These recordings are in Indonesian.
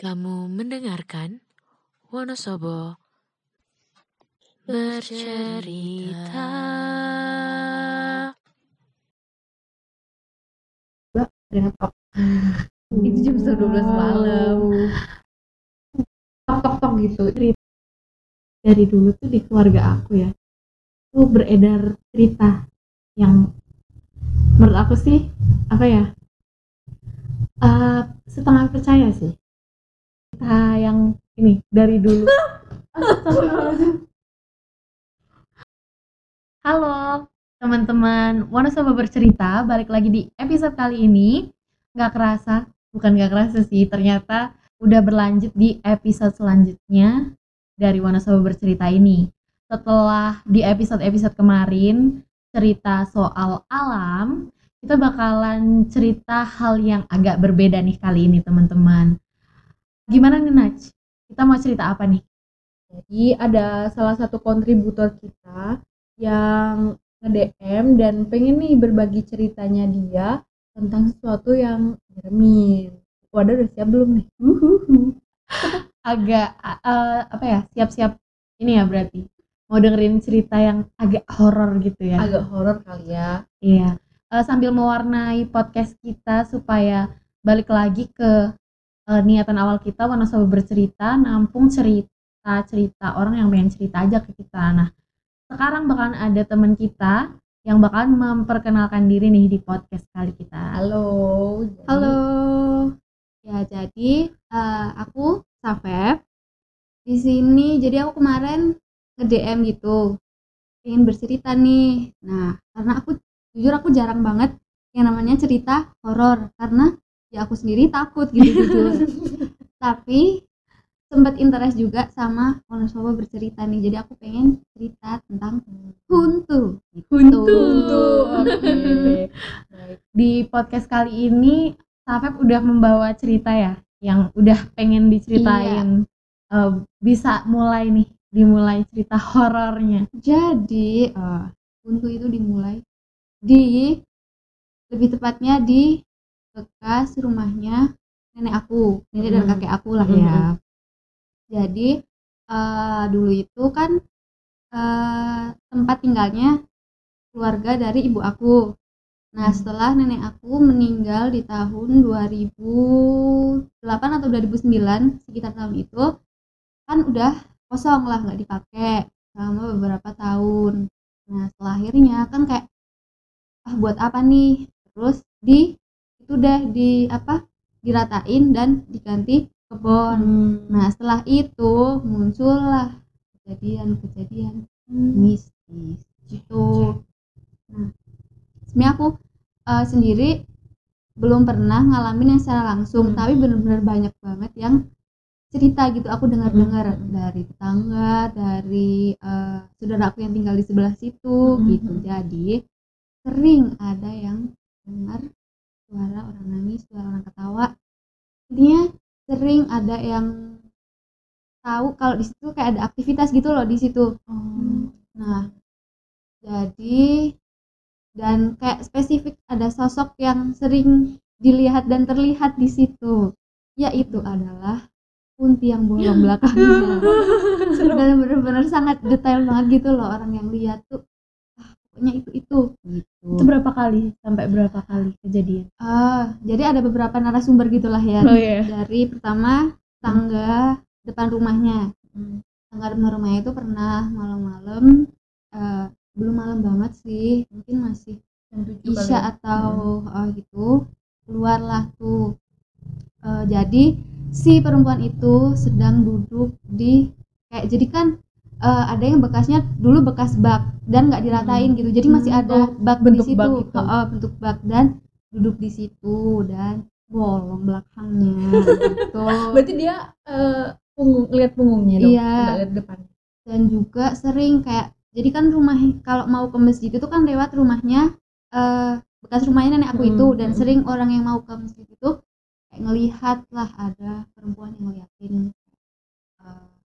Kamu mendengarkan Wonosobo bercerita. dengan tok itu jam setengah 12 malam. Tok tok tok gitu. Dari dulu tuh di keluarga aku ya. Tuh beredar cerita yang menurut aku sih apa ya eh, setengah percaya sih cerita yang ini dari dulu. Halo teman-teman. Wonosobo bercerita? Balik lagi di episode kali ini. Nggak kerasa bukan nggak kerasa sih ternyata udah berlanjut di episode selanjutnya dari Wonosobo bercerita ini. Setelah di episode-episode kemarin cerita soal alam kita bakalan cerita hal yang agak berbeda nih kali ini teman-teman gimana nih Naj kita mau cerita apa nih jadi ada salah satu kontributor kita yang nge-DM dan pengen nih berbagi ceritanya dia tentang sesuatu yang nyeremin. Wadah udah siap belum nih? Uhuhu. agak eh, apa ya siap-siap ini ya berarti mau dengerin cerita yang agak horor gitu ya agak horor kali ya iya Eh, sambil mewarnai podcast kita supaya balik lagi ke eh, niatan awal kita Wonosobo bercerita nampung cerita cerita orang yang pengen cerita aja ke kita nah sekarang bakalan ada teman kita yang bakalan memperkenalkan diri nih di podcast kali kita halo Jadi, Halo. Ya, jadi eh, aku Safef. Di sini jadi aku kemarin nge-DM gitu. Pengen bercerita nih. Nah, karena aku jujur aku jarang banget yang namanya cerita horor karena ya aku sendiri takut gitu jujur. Tapi sempat interest juga sama Wonosobo bercerita nih. Jadi aku pengen cerita tentang huntu. Gitu. Huntu. Oke. Baik. Di podcast kali ini Safep udah membawa cerita ya yang udah pengen diceritain. Eh, bisa mulai nih dimulai cerita horornya. Jadi eh, huntu itu dimulai di lebih tepatnya di bekas rumahnya nenek aku, nenek dan Hmm. kakek aku lah ya. Jadi eh, dulu itu kan eh, tempat tinggalnya keluarga dari ibu aku. Nah Hmm. setelah nenek aku meninggal di tahun 2008 atau 2009 sekitar tahun itu kan udah kosong lah nggak dipakai selama beberapa tahun. Nah setelah akhirnya kan kayak ah buat apa nih? Terus di itu deh di apa diratain dan diganti kebun. Nah setelah itu muncullah kejadian-kejadian mistis gitu. Nah sebenarnya aku eh, sendiri belum pernah ngalamin yang secara langsung, Hmm. tapi bener-bener banyak banget yang cerita gitu aku dengar-dengar Hmm. dari tetangga, dari eh, saudara aku yang tinggal di sebelah situ Hmm. gitu. Jadi sering ada yang dengar suara orang nangis, suara orang ketawa. Intinya sering ada yang tahu kalau di situ kayak ada aktivitas gitu loh di situ. Nah, jadi dan kayak spesifik ada sosok yang sering dilihat dan terlihat di situ, yaitu adalah kunti yang bolong belakangnya. dan benar-benar sangat detail banget gitu loh orang yang lihat tuh, pokoknya itu itu gitu. Itu berapa kali? Sampai berapa kali kejadian? Ah, jadi ada beberapa narasumber gitulah ya. Oh iya. Dari pertama tangga depan rumahnya. Hmm. Tangga depan rumahnya itu pernah malam-malam eh, belum malam banget sih, mungkin masih Isya atau eh, gitu keluarlah tuh. Eh, jadi si perempuan itu sedang duduk di kayak jadi kan eh, ada yang bekasnya dulu bekas bak dan nggak diratain gitu. Jadi masih ada Oh, bak bentuk di situ. bak itu. Heeh, bentuk bak dan duduk di situ dan bolong belakangnya gitu. berarti dia eh, punggung lihat punggungnya dong Iya. lihat depan dan juga sering kayak jadi kan rumah kalau mau ke masjid itu kan lewat rumahnya eh bekas rumahnya nenek aku itu Hmm, dan hmm. sering orang yang mau ke masjid itu kayak ngelihat lah ada perempuan yang ngeliatin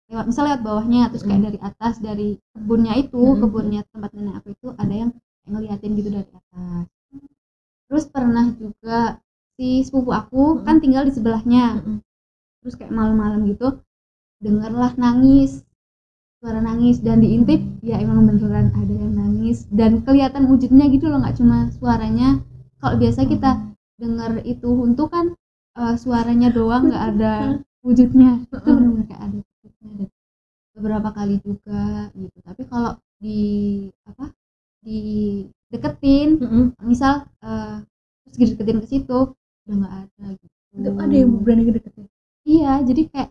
lewat misal lewat bawahnya terus kayak dari atas dari kebunnya itu Hmm. kebunnya tempat nenek aku itu ada yang ngeliatin gitu dari atas. Terus pernah juga si sepupu aku Hmm. kan tinggal di sebelahnya. Mm-mm. terus kayak malam-malam gitu dengarlah nangis suara nangis. Dan diintip ya emang beneran ada yang nangis. Dan kelihatan wujudnya gitu loh nggak cuma suaranya. Kalau biasa kita dengar itu untuk kan eh, suaranya doang nggak ada wujudnya. Itu benar kayak ada dan beberapa kali juga gitu. Tapi kalau di apa di deketin misal eh, terus dideketin ke situ udah nggak ada gitu. Itu ada yang berani ngedeketin. iya jadi kayak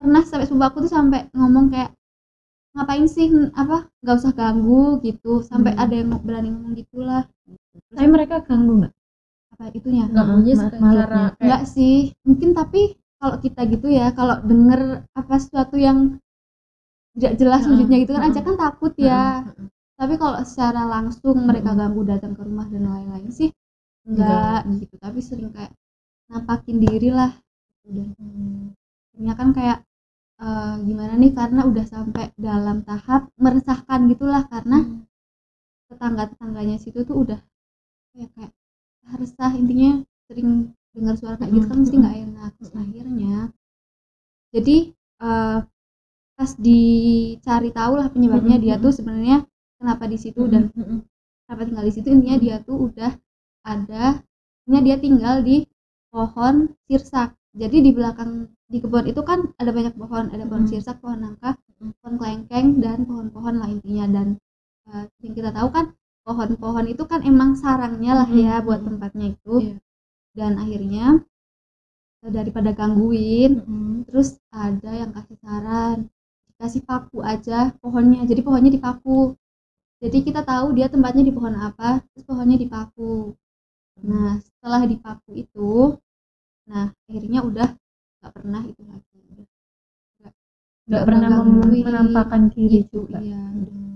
pernah sampai sepupu aku tuh sampai ngomong kayak ngapain sih apa nggak usah ganggu gitu. Sampai Hmm. ada yang berani ngomong gitulah. Terus tapi mereka ganggu nggak? Apa itunya? Ganggunya ma- secara kayak enggak sih. Mungkin tapi kalau kita gitu ya kalau denger apa sesuatu yang tidak jelas wujudnya gitu kan aja kan takut ya. tapi kalau secara langsung mereka ganggu datang ke rumah dan lain-lain sih enggak. gitu. Tapi sering kayak nampakin diri lah gitu. dan akhirnya kan kayak eh, gimana nih karena udah sampai dalam tahap meresahkan gitulah karena tetangga-tetangganya situ tuh udah kayak kayak resah intinya sering dengar suara kayak gitu kan mesti nggak enak Terus akhirnya jadi eh, pas dicari tahu lah penyebabnya dia tuh sebenarnya kenapa di situ dan kenapa tinggal di situ intinya dia tuh udah ada intinya dia tinggal di pohon sirsak. Jadi di belakang di kebun itu kan ada banyak pohon ada pohon sirsak pohon nangka pohon kelengkeng dan pohon-pohon lah intinya. Dan eh, yang kita tahu kan pohon-pohon itu kan emang sarangnya lah ya buat tempatnya itu. Iya. Dan akhirnya eh, daripada gangguin terus ada yang kasih saran kasih paku aja pohonnya. Jadi pohonnya dipaku jadi kita tahu dia tempatnya di pohon apa terus pohonnya dipaku nah setelah dipaku itu nah akhirnya udah nggak pernah itu lagi. Nggak pernah gangguin. menampakkan diri gitu juga. iya udah.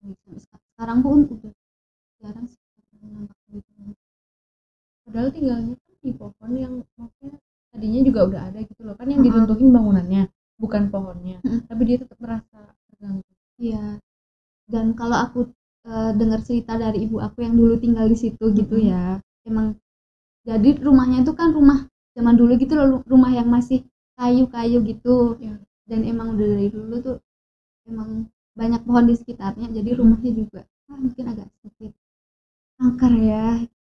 Sampai sekarang pun udah jarang sih Padahal tinggalnya kan di pohon yang maksudnya tadinya juga udah ada gitu loh kan yang diruntuhin bangunannya bukan pohonnya tapi dia tetap merasa terganggu Iya. Dan kalau aku eh, dengar cerita dari ibu aku yang dulu tinggal di situ gitu ya, emang jadi rumahnya itu kan rumah zaman dulu gitu loh, rumah yang masih kayu-kayu gitu. Iya. Dan emang udah dari dulu tuh emang banyak pohon di sekitarnya, jadi rumahnya juga ah, mungkin agak sedikit angker ya.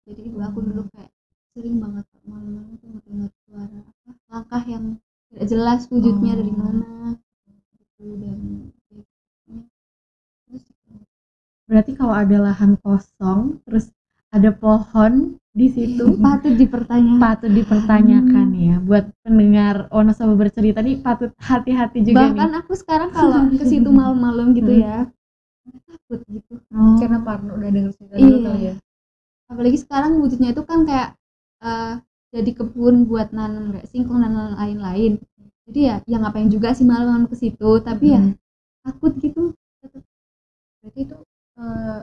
Jadi ibu aku dulu kayak sering banget malam-malam tuh dengar suara apa langkah yang tidak jelas wujudnya dari Oh. mana gitu dan terus berarti kalau ada lahan kosong terus ada pohon di situ patut dipertanyakan patut dipertanyakan ya buat pendengar Wonosobo bercerita nih patut hati-hati juga bahkan nih aku sekarang kalau ke situ malam-malam gitu Hmm. ya takut gitu Oh. karena Parno udah denger cerita dulu Iya. kali ya apalagi sekarang wujudnya itu kan kayak eh, jadi kebun buat nanam kayak singkong dan lain-lain jadi ya ya ngapain juga sih malam-malam ke situ tapi ya Hmm. takut gitu berarti itu eh,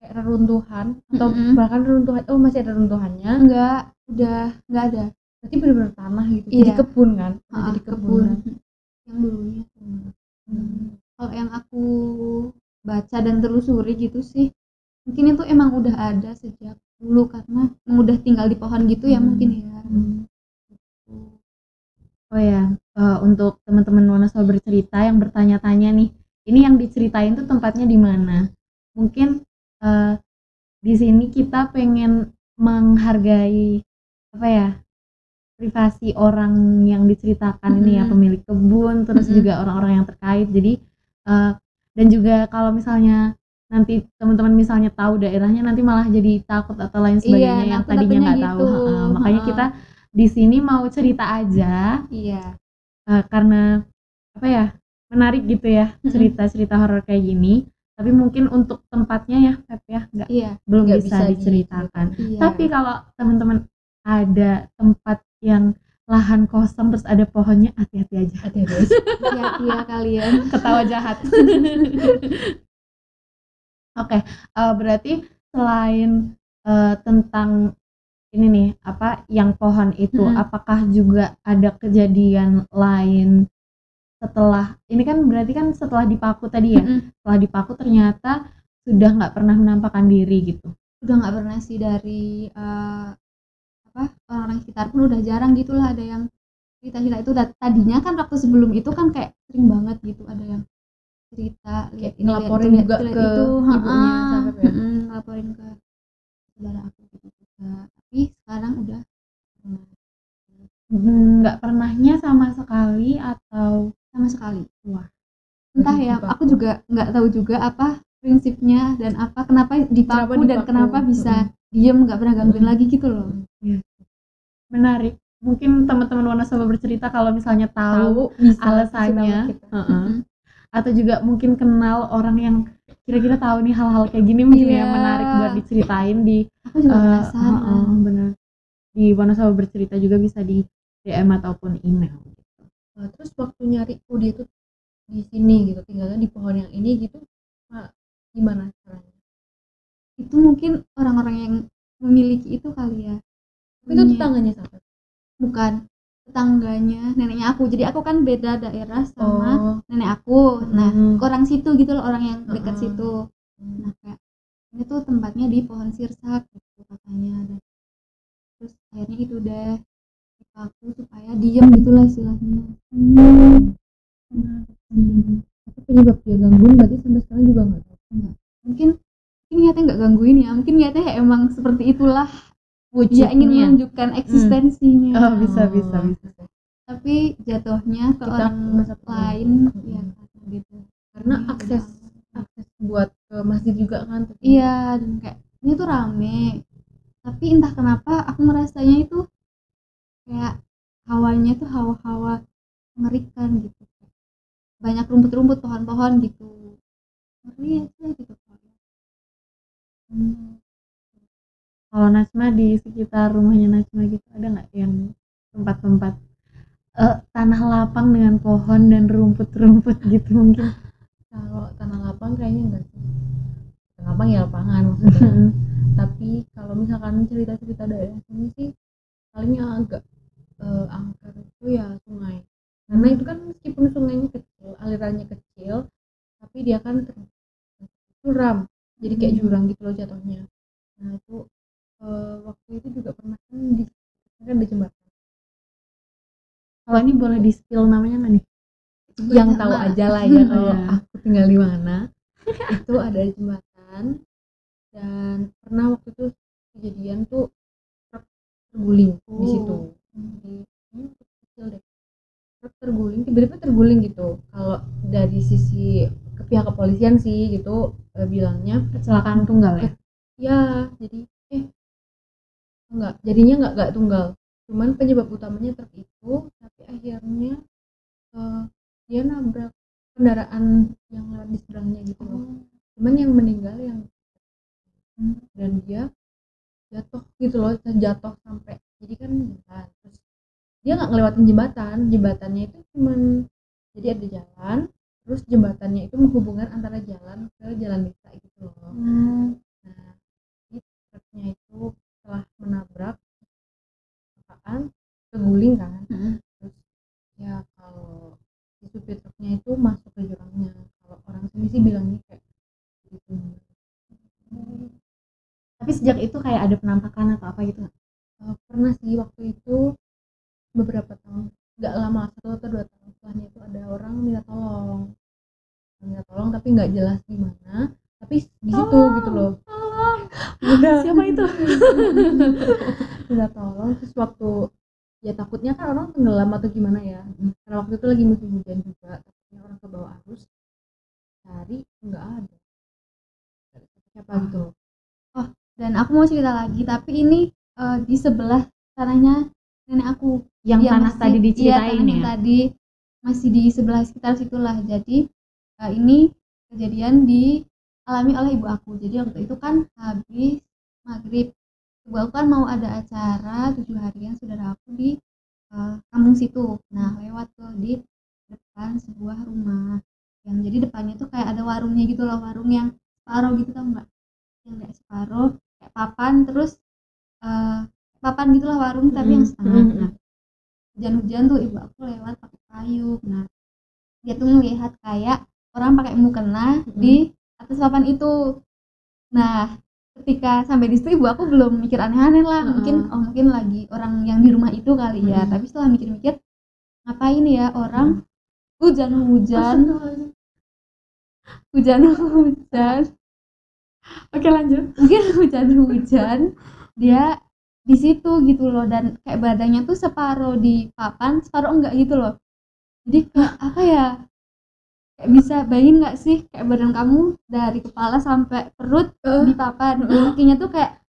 kayak reruntuhan atau Mm-mm. bahkan reruntuhan oh masih ada reruntuhannya enggak udah enggak ada berarti benar-benar tanah gitu Iya. jadi kebun kan Udah Ah, jadi kebun, kebun kan? yang dulunya Hmm. kalau yang aku baca dan telusuri gitu sih mungkin itu emang udah ada sejak dulu karena udah tinggal di pohon gitu ya Hmm. mungkin ya Oh ya, eh, untuk teman-teman Wonosobo bercerita yang bertanya-tanya nih, ini yang diceritain tuh tempatnya di mana? Mungkin eh, di sini kita pengen menghargai apa ya privasi orang yang diceritakan ini ya Mm-mm. pemilik kebun, terus Mm-mm. juga orang-orang yang terkait. Jadi eh, dan juga kalau misalnya nanti teman-teman misalnya tahu daerahnya nanti malah jadi takut atau lain sebagainya yang aku tadinya nggak takutnya tahu. gitu. Heeh, makanya Heeh. kita di sini mau cerita aja. Iya. Eh, karena apa ya menarik gitu ya cerita-cerita horor kayak gini. Tapi mungkin untuk tempatnya ya Pep ya nggak iya belum Nggak bisa, bisa diceritakan. Iya. Tapi kalau teman-teman ada tempat yang lahan kosong terus ada pohonnya hati-hati aja. Hati-hati. Aja. hati-hati ya kalian. Ketawa jahat oke eh, berarti selain eh, tentang ini nih apa yang pohon itu Mm-mm. apakah juga ada kejadian lain setelah ini kan berarti kan setelah dipaku tadi ya Mm-mm. setelah dipaku ternyata sudah nggak pernah menampakkan diri gitu udah nggak pernah sih dari eh, apa orang-orang sekitar pun udah jarang gitulah ada yang cerita-cerita itu tadinya kan waktu sebelum itu kan kayak sering banget gitu ada yang cerita lihat ini ngelaporin juga ke itu, ibunya ha-ha, sampai ya? mm-mm, ngelaporin ke saudara aku gitu juga tapi sekarang udah Hmm, nggak pernahnya sama sekali atau sama sekali Wah. entah ya dipaku. aku juga nggak tahu juga apa prinsipnya dan apa kenapa dipaku, Kenapa dan dipaku? kenapa bisa diem nggak pernah gangguin lagi gitu loh menarik mungkin teman-teman Wonosobo bercerita kalau misalnya tahu, tahu bisa alasannya. Atau juga mungkin kenal orang yang kira-kira tahu nih hal-hal kayak gini mungkin Iya. yang menarik buat diceritain di aku juga eh, penasaran. heeh, bener. Di Wonosobo bercerita juga bisa di DM ataupun email gitu. Nah, terus waktu nyari oh dia tuh di sini gitu tinggalnya di pohon yang ini gitu Mak, gimana caranya? Itu mungkin orang-orang yang memiliki itu kali ya. Itu Punya- tetangganya siapa? Bukan tetangganya neneknya aku. Jadi aku kan beda daerah sama oh. nenek aku. Nah Hmm. orang situ gitu loh orang yang dekat Heeh. situ. Nah kayak ini tuh tempatnya di pohon sirsak gitu katanya. Dan terus akhirnya itu deh dipaku supaya diem gitulah istilahnya. Hmm. tapi penyebab dia gangguin berarti sampai sekarang juga nggak tahu. Mungkin mungkin niatnya nggak gangguin ya. Mungkin niatnya emang seperti itulah Wujudnya. dia ingin menunjukkan eksistensinya. Oh bisa bisa bisa. Tapi jatuhnya ke Kita orang lain terganggu. ya karena gitu. Karena Ini akses akses buat ke masjid juga kan iya dan kayak ini tuh rame. Tapi entah kenapa aku ngerasanya itu kayak hawanya tuh hawa-hawa mengerikan gitu. Banyak rumput-rumput pohon-pohon gitu. Ngeri aja gitu Hmm. Kalau Najma di sekitar rumahnya Najma gitu ada nggak yang tempat-tempat eh, tanah lapang dengan pohon dan rumput-rumput gitu mungkin? kalau tanah lapang kayaknya enggak sih. Tanah lapang ya lapangan maksudnya. Tapi kalau misalkan cerita-cerita daerah sini sih paling yang agak eh, angker itu ya sungai. Karena itu kan meskipun sungainya kecil alirannya kecil tapi dia kan curam jadi kayak jurang gitu loh jatuhnya. Nah itu eh, waktu itu juga pernah kan di kan ada jembatan Kalau ini boleh di spill namanya nggak nih? yang tahu aja lah ya kalau Iya. aku tinggal di mana itu ada jembatan dan pernah waktu itu kejadian tuh truk terguling di Oh. situ di ini truk kecil deh truk terguling tiba-tiba terguling gitu kalau dari sisi ke pihak kepolisian sih gitu eh, bilangnya Kecelakaan tunggal ya? ya jadi eh enggak jadinya enggak enggak tunggal. Cuman penyebab utamanya truk itu tapi akhirnya eh, dia nabrak kendaraan yang lewat di seberangnya gitu loh. Cuman yang meninggal yang dan dia jatuh gitu loh jatuh sampai jadi kan jalan. Terus dia nggak ngelewatin jembatan jembatannya itu cuman jadi ada jalan terus jembatannya itu menghubungkan antara jalan ke jalan desa gitu loh. Nah, jadi truknya itu setelah menabrak apaan terguling kan. Mm-mm. Terus ya kalau si supir truknya itu masuk ke jurangnya. Kalau orang sini sih bilangnya kayak gitu. Tapi sejak itu kayak ada penampakan atau apa gitu nggak? Eh, pernah sih waktu itu beberapa tahun nggak lama satu atau dua tahun setelahnya itu ada orang minta tolong minta tolong tapi nggak jelas di mana tapi di situ gitu loh. Siapa itu? minta tolong. Terus waktu ya takutnya kan orang tenggelam atau gimana ya. Karena waktu itu lagi musim hujan juga takutnya orang ke bawah arus. Cari nggak ada. Siapa gitu. Dan aku mau cerita lagi tapi ini eh, di sebelah tanahnya nenek aku. Yang Iya, tanah masih- tadi iya, diceritain tanah yang ya? tadi masih di sebelah sekitar situlah. Jadi eh, ini kejadian dialami oleh ibu aku. Jadi waktu itu kan habis maghrib. Ibu aku kan mau ada acara tujuh harian saudara aku di eh, kampung situ. Nah lewat tuh di depan sebuah rumah. Yang jadi depannya tuh kayak ada warungnya gitu loh warung yang separuh gitu tau nggak? Yang kayak separuh kayak papan terus eh, papan gitulah warung tapi yang Mm-mm. setengah. Mm-mm. nah hujan-hujan tuh ibu aku lewat pakai payung. Nah dia tuh melihat kayak orang pakai mukena di atas papan itu. Nah ketika sampai di situ ibu aku belum mikir aneh-aneh lah. Heeh. mungkin oh mungkin lagi orang yang di rumah itu kali ya. Mm-mm. tapi setelah mikir-mikir ngapain ya orang? Hujan-hujan hujan-hujan oke lanjut. Mungkin hujan-hujan dia di situ gitu loh. Dan kayak badannya tuh separuh di papan separuh enggak gitu loh. Jadi kayak apa ya kayak bisa bayangin nggak sih kayak badan kamu dari kepala sampai perut di papan kakinya tuh kayak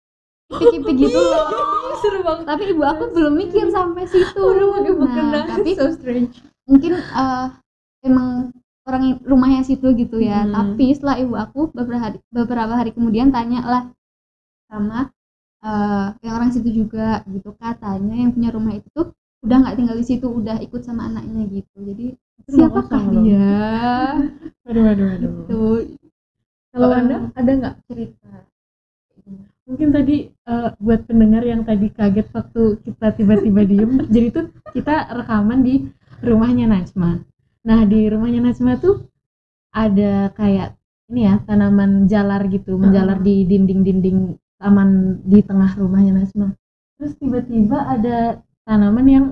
kipik-kipik gitu loh. Seru banget. Tapi ibu aku belum mikir sampai situ. Mukena nah, tapi so strange. mungkin eh, emang orang rumahnya situ gitu ya. Hmm. tapi setelah ibu aku beberapa hari beberapa hari kemudian tanya lah sama eh, yang orang situ juga gitu. Katanya yang punya rumah itu tuh udah nggak tinggal di situ udah ikut sama anaknya gitu. Jadi Itu rumah siapakah dia? Waduh waduh waduh. Tuh kalau anda ada nggak cerita? Mungkin tadi eh, buat pendengar yang tadi kaget waktu kita tiba-tiba diem jadi tuh kita rekaman di rumahnya Najma. Nah di rumahnya Najma tuh ada kayak ini ya tanaman jalar gitu menjalar di dinding-dinding taman di tengah rumahnya Najma. Terus tiba-tiba ada tanaman yang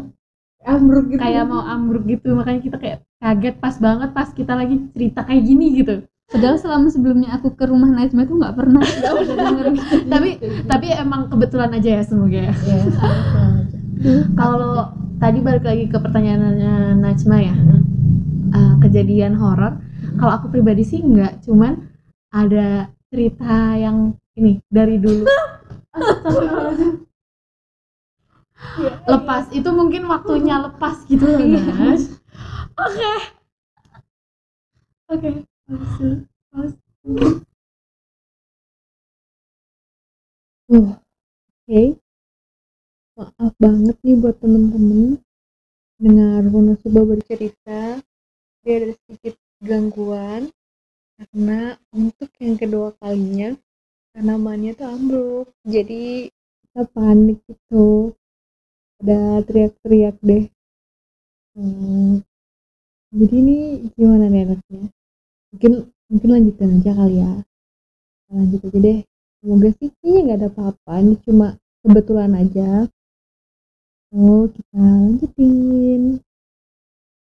ambruk gitu kayak mau ambruk gitu makanya kita kayak kaget pas banget pas kita lagi cerita kayak gini gitu padahal selama sebelumnya aku ke rumah Najma tuh nggak pernah nggak pernah denger gitu. tapi tapi emang kebetulan aja ya semoga ya ya aja Kalau tadi balik lagi ke pertanyaannya Najma ya, eh, kejadian horor. Kalau aku pribadi sih enggak, cuman ada cerita yang ini dari dulu. Lepas itu mungkin waktunya lepas gitu loh Nas. Oke. Oke. Pause. Oke. Maaf banget nih buat temen-temen dengar Wonosobo bercerita. Dia ada sedikit gangguan karena untuk yang kedua kalinya tanamannya tuh ambruk. Jadi kita panik gitu. Ada teriak-teriak deh. Hmm. Jadi ini gimana nih enaknya? Mungkin mungkin lanjutin aja kali ya. Lanjut aja deh semoga sih kayaknya nggak ada apa-apa ini cuma kebetulan aja oh kita lanjutin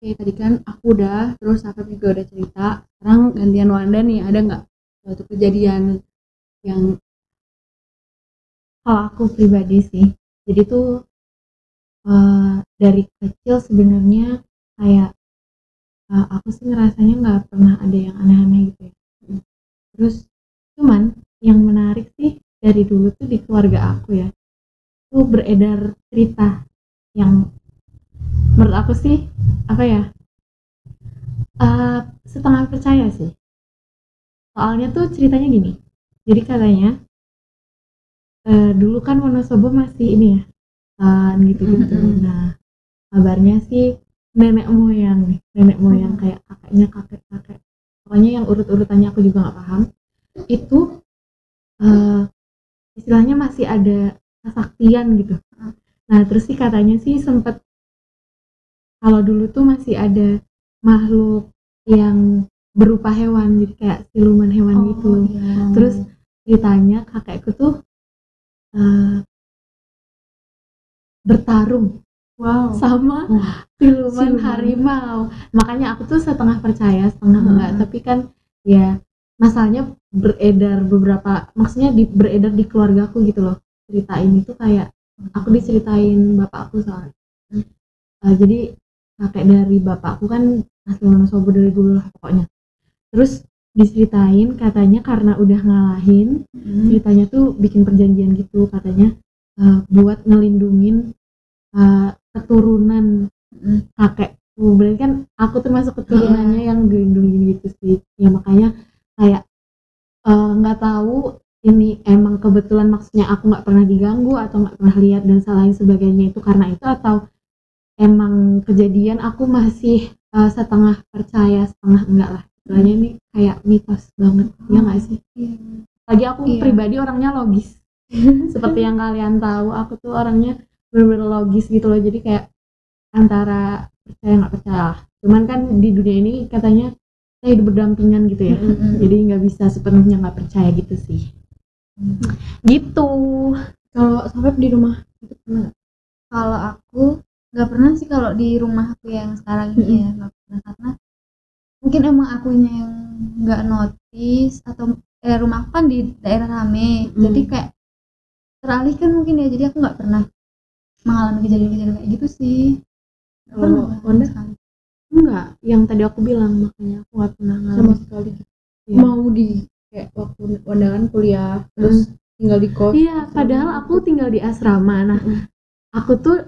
Oke, tadi kan aku udah, terus Afif juga udah cerita. Sekarang gantian Wanda nih, ada nggak suatu kejadian yang Kalau aku pribadi sih, jadi tuh eh, dari kecil sebenarnya kayak eh, aku sih ngerasanya nggak pernah ada yang aneh-aneh gitu ya. Terus cuman yang menarik sih dari dulu tuh di keluarga aku ya, tuh beredar cerita yang menurut aku sih apa ya eh, setengah percaya sih. Soalnya tuh ceritanya gini, jadi katanya eh, dulu kan Wonosobo masih ini ya kan gitu-gitu. Mm-mm. Nah kabarnya sih nenek moyang nih, nenek moyang kayak kakeknya kakek-kakek. Pokoknya yang urut-urutannya aku juga nggak paham. Itu eh, istilahnya masih ada kesaktian gitu. Nah terus sih katanya sih sempet kalau dulu tuh masih ada makhluk yang berupa hewan jadi kayak siluman hewan Oh, gitu. iya. Terus ceritanya kakekku tuh eh, bertarung wow. sama siluman, siluman. harimau. Makanya aku tuh setengah percaya, setengah Hmm. enggak. Tapi kan ya masalahnya beredar beberapa, maksudnya di, beredar di keluargaku gitu loh. Cerita ini tuh kayak aku diceritain bapakku soalnya. Eh, jadi kakek dari bapakku kan asli Wonosobo dari dulu lah pokoknya. Terus diceritain katanya karena udah ngalahin Mm. ceritanya tuh bikin perjanjian gitu katanya eh, buat ngelindungin eh, keturunan Mm. kakekku berarti kan aku termasuk keturunannya yang dilindungi gitu sih. Ya makanya kayak eh, nggak tahu ini emang kebetulan maksudnya aku nggak pernah diganggu atau nggak pernah lihat dan lain sebagainya itu karena itu atau emang kejadian aku masih eh, setengah percaya setengah enggak lah. Soalnya ini kayak mitos banget. Ya nggak sih? Iya. lagi aku Iya. pribadi orangnya logis seperti yang kalian tahu aku tuh orangnya bener-bener logis gitu loh. Jadi kayak antara percaya nggak percaya cuman kan di dunia ini katanya kita hidup berdampingan gitu ya. Jadi nggak bisa sepenuhnya nggak percaya gitu sih. Gitu. Kalau sampai di rumah itu pernah? Kalau aku nggak pernah sih kalau di rumah aku yang sekarang ini ya nggak pernah. Karena mungkin emang akunya yang nggak notice atau eh rumah aku kan di daerah rame. Mm. jadi kayak teralihkan mungkin ya jadi aku nggak pernah mengalami kejadian-kejadian kayak gitu sih pernah Wanda? sekali. enggak yang tadi aku bilang makanya aku nggak pernah sama sekali gitu. Iya. mau di kayak waktu wandangan kuliah terus tinggal di kos iya padahal aku tinggal di asrama nah Mm. aku tuh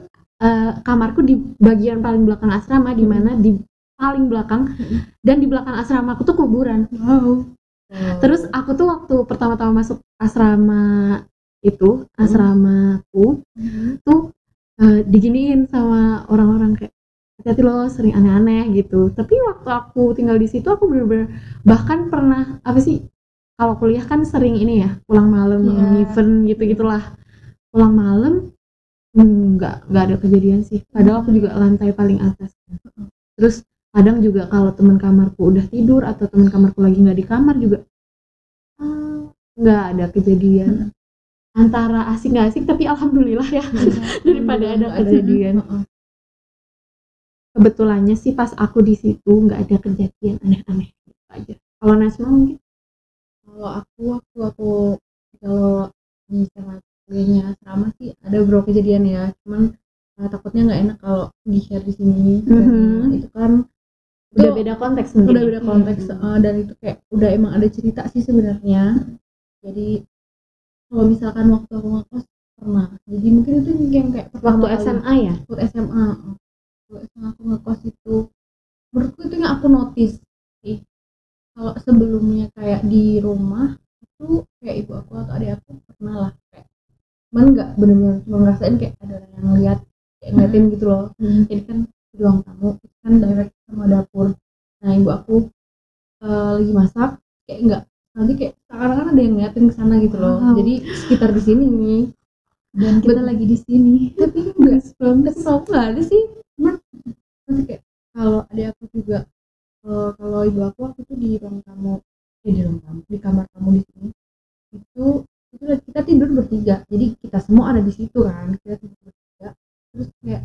eh, kamarku di bagian paling belakang asrama di mana di paling belakang dan di belakang asrama aku tuh kuburan wow terus aku tuh waktu pertama-tama masuk asrama itu asramaku tuh eh, diginiin sama orang-orang kayak hati-hati loh sering aneh-aneh gitu. Tapi waktu aku tinggal di situ aku bener-bener bahkan pernah apa sih kalau kuliah kan sering ini ya pulang malam Iya. event gitu gitulah pulang malam hmm, nggak nggak ada kejadian sih. Padahal aku juga lantai paling atas. Terus kadang juga kalau teman kamarku udah tidur atau teman kamarku lagi nggak di kamar juga ah, nggak ada kejadian antara asik nggak asik tapi alhamdulillah ya. Daripada ada kejadian. Kebetulannya sih pas aku di situ nggak ada kejadian aneh-aneh gitu aja. Kalau Nasma mungkin? Kalau aku waktu aku kalau di sana kuliahnya asrama sih ada beberapa kejadian ya. Cuman eh, takutnya nggak enak kalau di share di sini. Mhm. itu kan udah itu beda konteks mungkin udah beda konteks eh, dan itu kayak udah emang ada cerita sih sebenarnya. Jadi kalau misalkan waktu aku ngekos pernah. Jadi mungkin itu yang kayak waktu SMA ya? Waktu SMA waktu SMA aku ngekos itu menurutku itu yang aku notice sih. Kalau sebelumnya kayak di rumah itu kayak ibu aku atau adik aku pernah lah kayak cuman nggak bener-bener cuma ngerasain kayak ada orang yang ngeliat kayak ngeliatin gitu loh. Jadi kan di ruang tamu itu kan direct sama dapur. Nah ibu aku eh, lagi masak kayak nggak nanti kayak sekarang kan ada yang ngeliatin ke sana gitu loh. Wow. jadi sekitar di sini nih. Dan kita Bet- lagi di sini. Tapi enggak kalau aku nggak ada sih. Cuman nanti kayak kalau ada aku juga eh, kalau ibu aku waktu itu di ruang tamu eh di ruang tamu di kamar tamu di sini. Itu itu kita tidur bertiga. Jadi kita semua ada di situ kan kita tidur bertiga. Terus kayak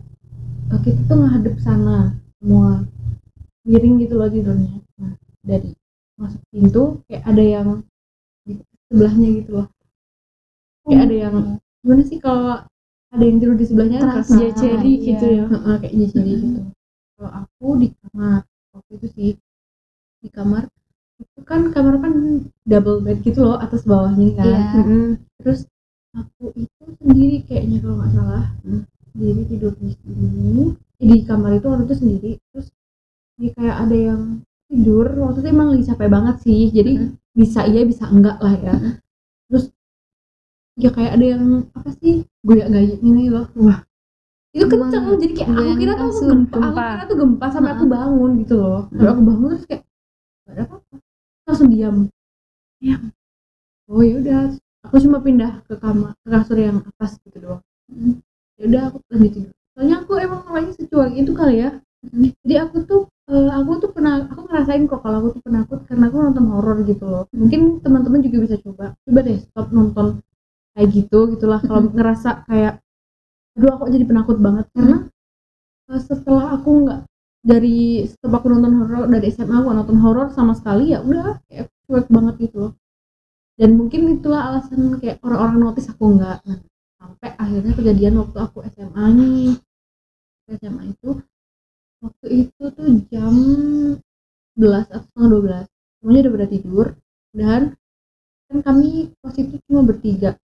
eh, kita tuh ngadep sana semua miring gitu loh tidurnya. Nah dari masuk pintu kayak ada yang di sebelahnya gitu loh. Kayak ada yang gimana sih kalau ada yang tidur di sebelahnya? Terasa, Jaceri iya. gitu ya? Heeh, kayak jadi gitu. Kalau aku di kamar waktu itu sih di kamar itu kan kamar kan double bed gitu loh atas bawahnya kan. Iya. Mm-mm. terus aku itu sendiri kayaknya kalau nggak salah sendiri tidur di sini. Eh, di kamar itu waktu itu sendiri. Terus dia kayak ada yang tidur waktu itu emang lagi capek banget sih jadi bisa iya bisa enggak lah ya. Terus ya kayak ada yang apa sih goyak gayet ini loh. Wah itu kenceng. Jadi kayak aku kira tuh kasur, gempa, aku gempa. kira tuh gempa sampai aku bangun gitu loh. Sampai aku bangun terus kayak gak ada apa-apa. Langsung diam. Diam. oh ya udah. Aku cuma pindah ke kamar ke kasur yang atas gitu doang. Ya udah aku lanjut tidur soalnya aku emang orangnya secuek itu kali ya. Jadi aku tuh eh, aku tuh pernah aku ngerasain kok kalau aku tuh penakut karena aku nonton horor gitu loh. Mungkin teman-teman juga bisa coba. Coba deh stop nonton kayak gitu gitulah. Kalau ngerasa kayak aduh aku jadi penakut banget. Karena eh, setelah aku nggak dari setelah aku nonton horor dari SMA aku nonton horor sama sekali ya udah kayak cuek banget gitu loh. Dan mungkin itulah alasan kayak orang-orang notice aku nggak. Nah, sampai akhirnya kejadian waktu aku SMA nih. SMA itu waktu itu tuh jam 11 atau setengah 12 semuanya udah pada tidur dan kan kami kos itu cuma bertiga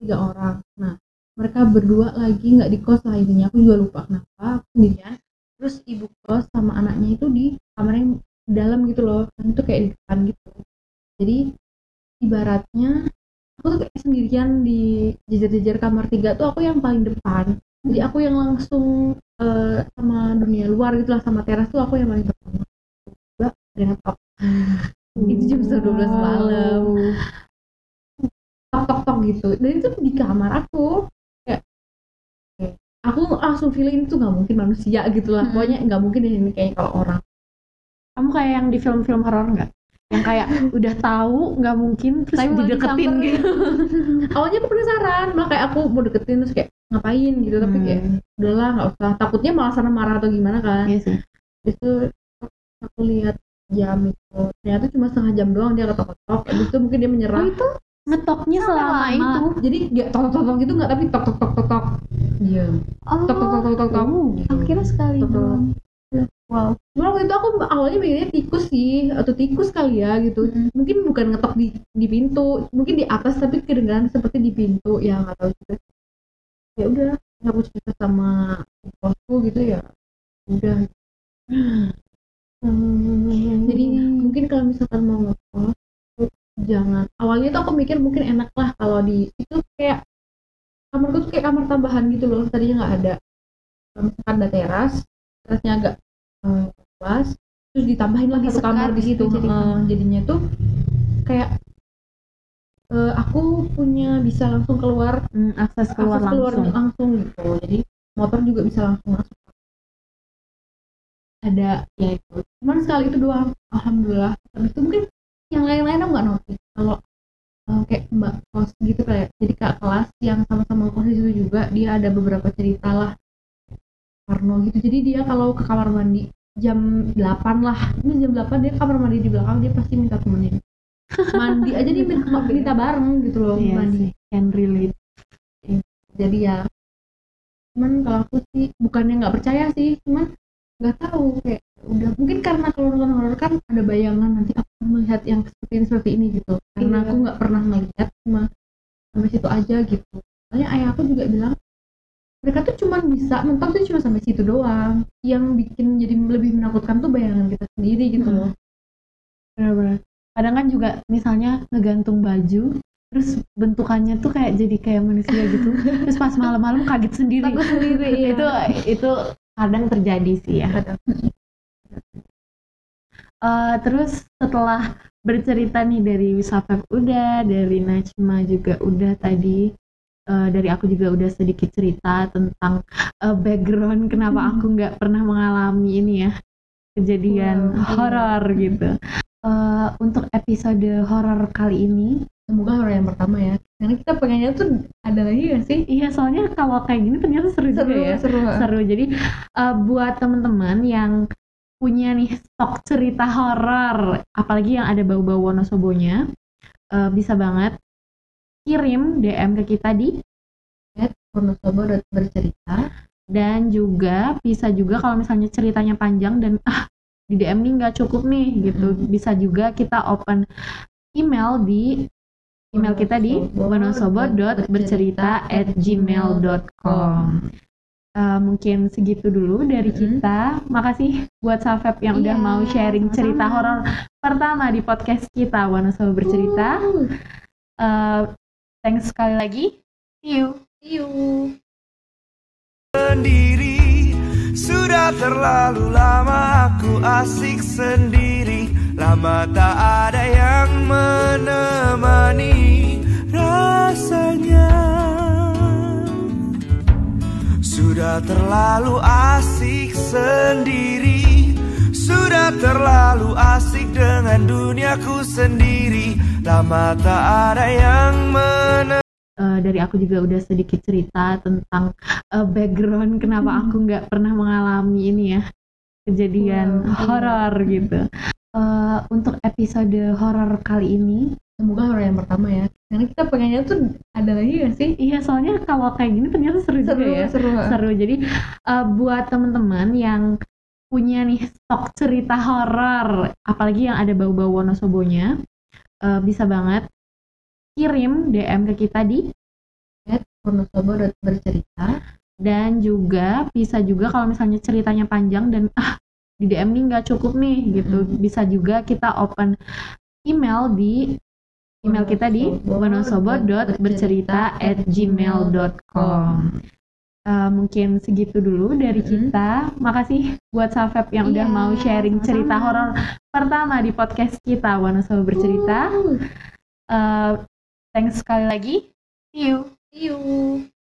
tiga orang. Nah mereka berdua lagi nggak di kos lah intinya. Aku juga lupa kenapa aku sendirian. Terus ibu kos sama anaknya itu di kamar yang dalam gitu loh. Kan itu kayak di depan gitu. Jadi ibaratnya aku tuh kayak sendirian di jejer-jejer kamar tiga tuh aku yang paling depan jadi aku yang langsung eh, sama dunia luar gitu lah sama teras tuh aku yang paling depan Tiba ada yang ngetok itu jam setengah 12 malam. Tok tok tok gitu. Dan itu di kamar aku. Kayak aku langsung feeling itu nggak mungkin manusia gitu lah. Mm-mm. pokoknya nggak mungkin ini kayaknya kalau orang. Kamu kayak yang di film-film horor nggak yang kayak udah tahu nggak mungkin terus Tapi dideketin gitu. Awalnya aku penasaran malah kayak aku mau deketin terus kayak ngapain? gitu tapi kayak Hmm, udahlah nggak usah. Takutnya malah sana marah atau gimana kan. Iya sih. Itu aku lihat jam itu. Ternyata cuma setengah jam doang dia ketok-ketok. Habis itu mungkin dia menyerah. Oh itu ngetoknya selama lama. itu? jadi nggak tok tok tok gitu nggak tapi tok tok tok tok tok diam. Oh. Tok tok tok tok tok tok Oh, aku kira sekali Betul. doang wow Cuma waktu itu aku awalnya mikirnya tikus sih atau tikus kali ya gitu. Mm. Mungkin bukan ngetok di di pintu, mungkin di atas tapi kedengaran seperti di pintu ya nggak tahu juga. Ya udah, aku cerita sama bosku gitu ya. Udah. Jadi mungkin kalau misalkan mau ngekos jangan awalnya tuh aku mikir mungkin enak lah kalau di itu kayak kamarku tuh kayak kamar tambahan gitu loh tadinya nggak ada misalkan ada teras terasnya agak luas terus ditambahin Lebih satu kamar di situ. gitu jadi Eh, jadinya tuh kayak eh, aku punya bisa langsung keluar Hmm, akses keluar akses keluar langsung. langsung gitu. Jadi motor juga bisa langsung masuk. Ada ya itu. Cuman sekali itu doang alhamdulillah. Habis itu mungkin yang lain-lain aku nggak notice. Kalau eh, kayak mbak kos gitu kayak jadi kak kelas yang sama-sama kos di situ juga dia ada beberapa cerita lah Parno gitu. Jadi dia kalau ke kamar mandi jam 8 lah. Ini jam 8 dia kamar mandi di belakang dia pasti minta temenin. Mandi aja dia minta, minta bareng gitu loh iya mandi. sih can relate. Jadi ya cuman kalau aku sih bukannya nggak percaya sih cuman nggak tahu kayak udah mungkin karena kalau nonton horor kan ada bayangan nanti aku melihat yang seperti ini seperti ini gitu. Karena Iya. aku nggak pernah melihat cuma sampai situ aja gitu. Soalnya ayah aku juga bilang mereka tuh cuman bisa mentok tuh cuma sampai situ doang. Yang bikin jadi lebih menakutkan tuh bayangan kita sendiri gitu Hmm. loh. Benar-benar kadang kan juga misalnya ngegantung baju terus bentukannya tuh kayak jadi kayak manusia gitu. Terus pas malam-malam kaget sendiri. Takut sendiri ya itu itu kadang terjadi sih ya. Kadang. Eh, terus setelah bercerita nih dari Wisafef udah, dari Najma juga udah tadi, eh, dari aku juga udah sedikit cerita tentang eh, background kenapa aku nggak pernah mengalami ini ya kejadian Wow, iya. horor gitu. Eh, untuk episode horor kali ini, semoga horor yang pertama ya karena kita pengennya tuh ada lagi gak sih iya soalnya kalau kayak gini ternyata seru, seru juga ya. seru seru. Jadi eh, buat teman-teman yang punya nih stok cerita horor, apalagi yang ada bau-bau Wonosobonya, eh, bisa banget kirim DM ke kita di bercerita dan juga bisa juga kalau misalnya ceritanya panjang dan ah di DM nih nggak cukup nih gitu, Mm. bisa juga kita open email di email kita di wonosobo.bercerita@gmail.com. Eh, mungkin segitu dulu dari Mm-mm. kita. Makasih buat Safep yang udah Iya, mau sharing cerita horor pertama di podcast kita Wonosobo bercerita. Uh, thanks sekali lagi. See you. see you sendiri Sudah terlalu lama aku asik sendiri Lama tak ada yang menemani rasanya Sudah terlalu asik sendiri Sudah terlalu asik dengan duniaku sendiri Lama tak ada yang menemani Eh, dari aku juga udah sedikit cerita tentang eh, background kenapa aku nggak pernah mengalami ini ya kejadian Wow, iya. horor gitu. Eh, untuk episode horor kali ini, semoga horor yang pertama ya karena kita pengennya tuh ada lagi gak sih iya soalnya kalau kayak gini ternyata seru, seru juga ya. seru seru. Jadi eh, buat teman-teman yang punya nih stok cerita horor, apalagi yang ada bau-bau Wonosobonya, eh, bisa banget kirim DM ke kita di bercerita dan juga bisa juga kalau misalnya ceritanya panjang dan ah di DM nih nggak cukup nih gitu, Hmm. bisa juga kita open email di email kita di wonosobo.bercerita@gmail.com. Eh, mungkin segitu dulu dari kita. Makasih buat Safep yang udah Iya, mau sharing cerita sama-sama. horor pertama di podcast kita Wonosobo bercerita. Uh, thanks sekali lagi. See you. see you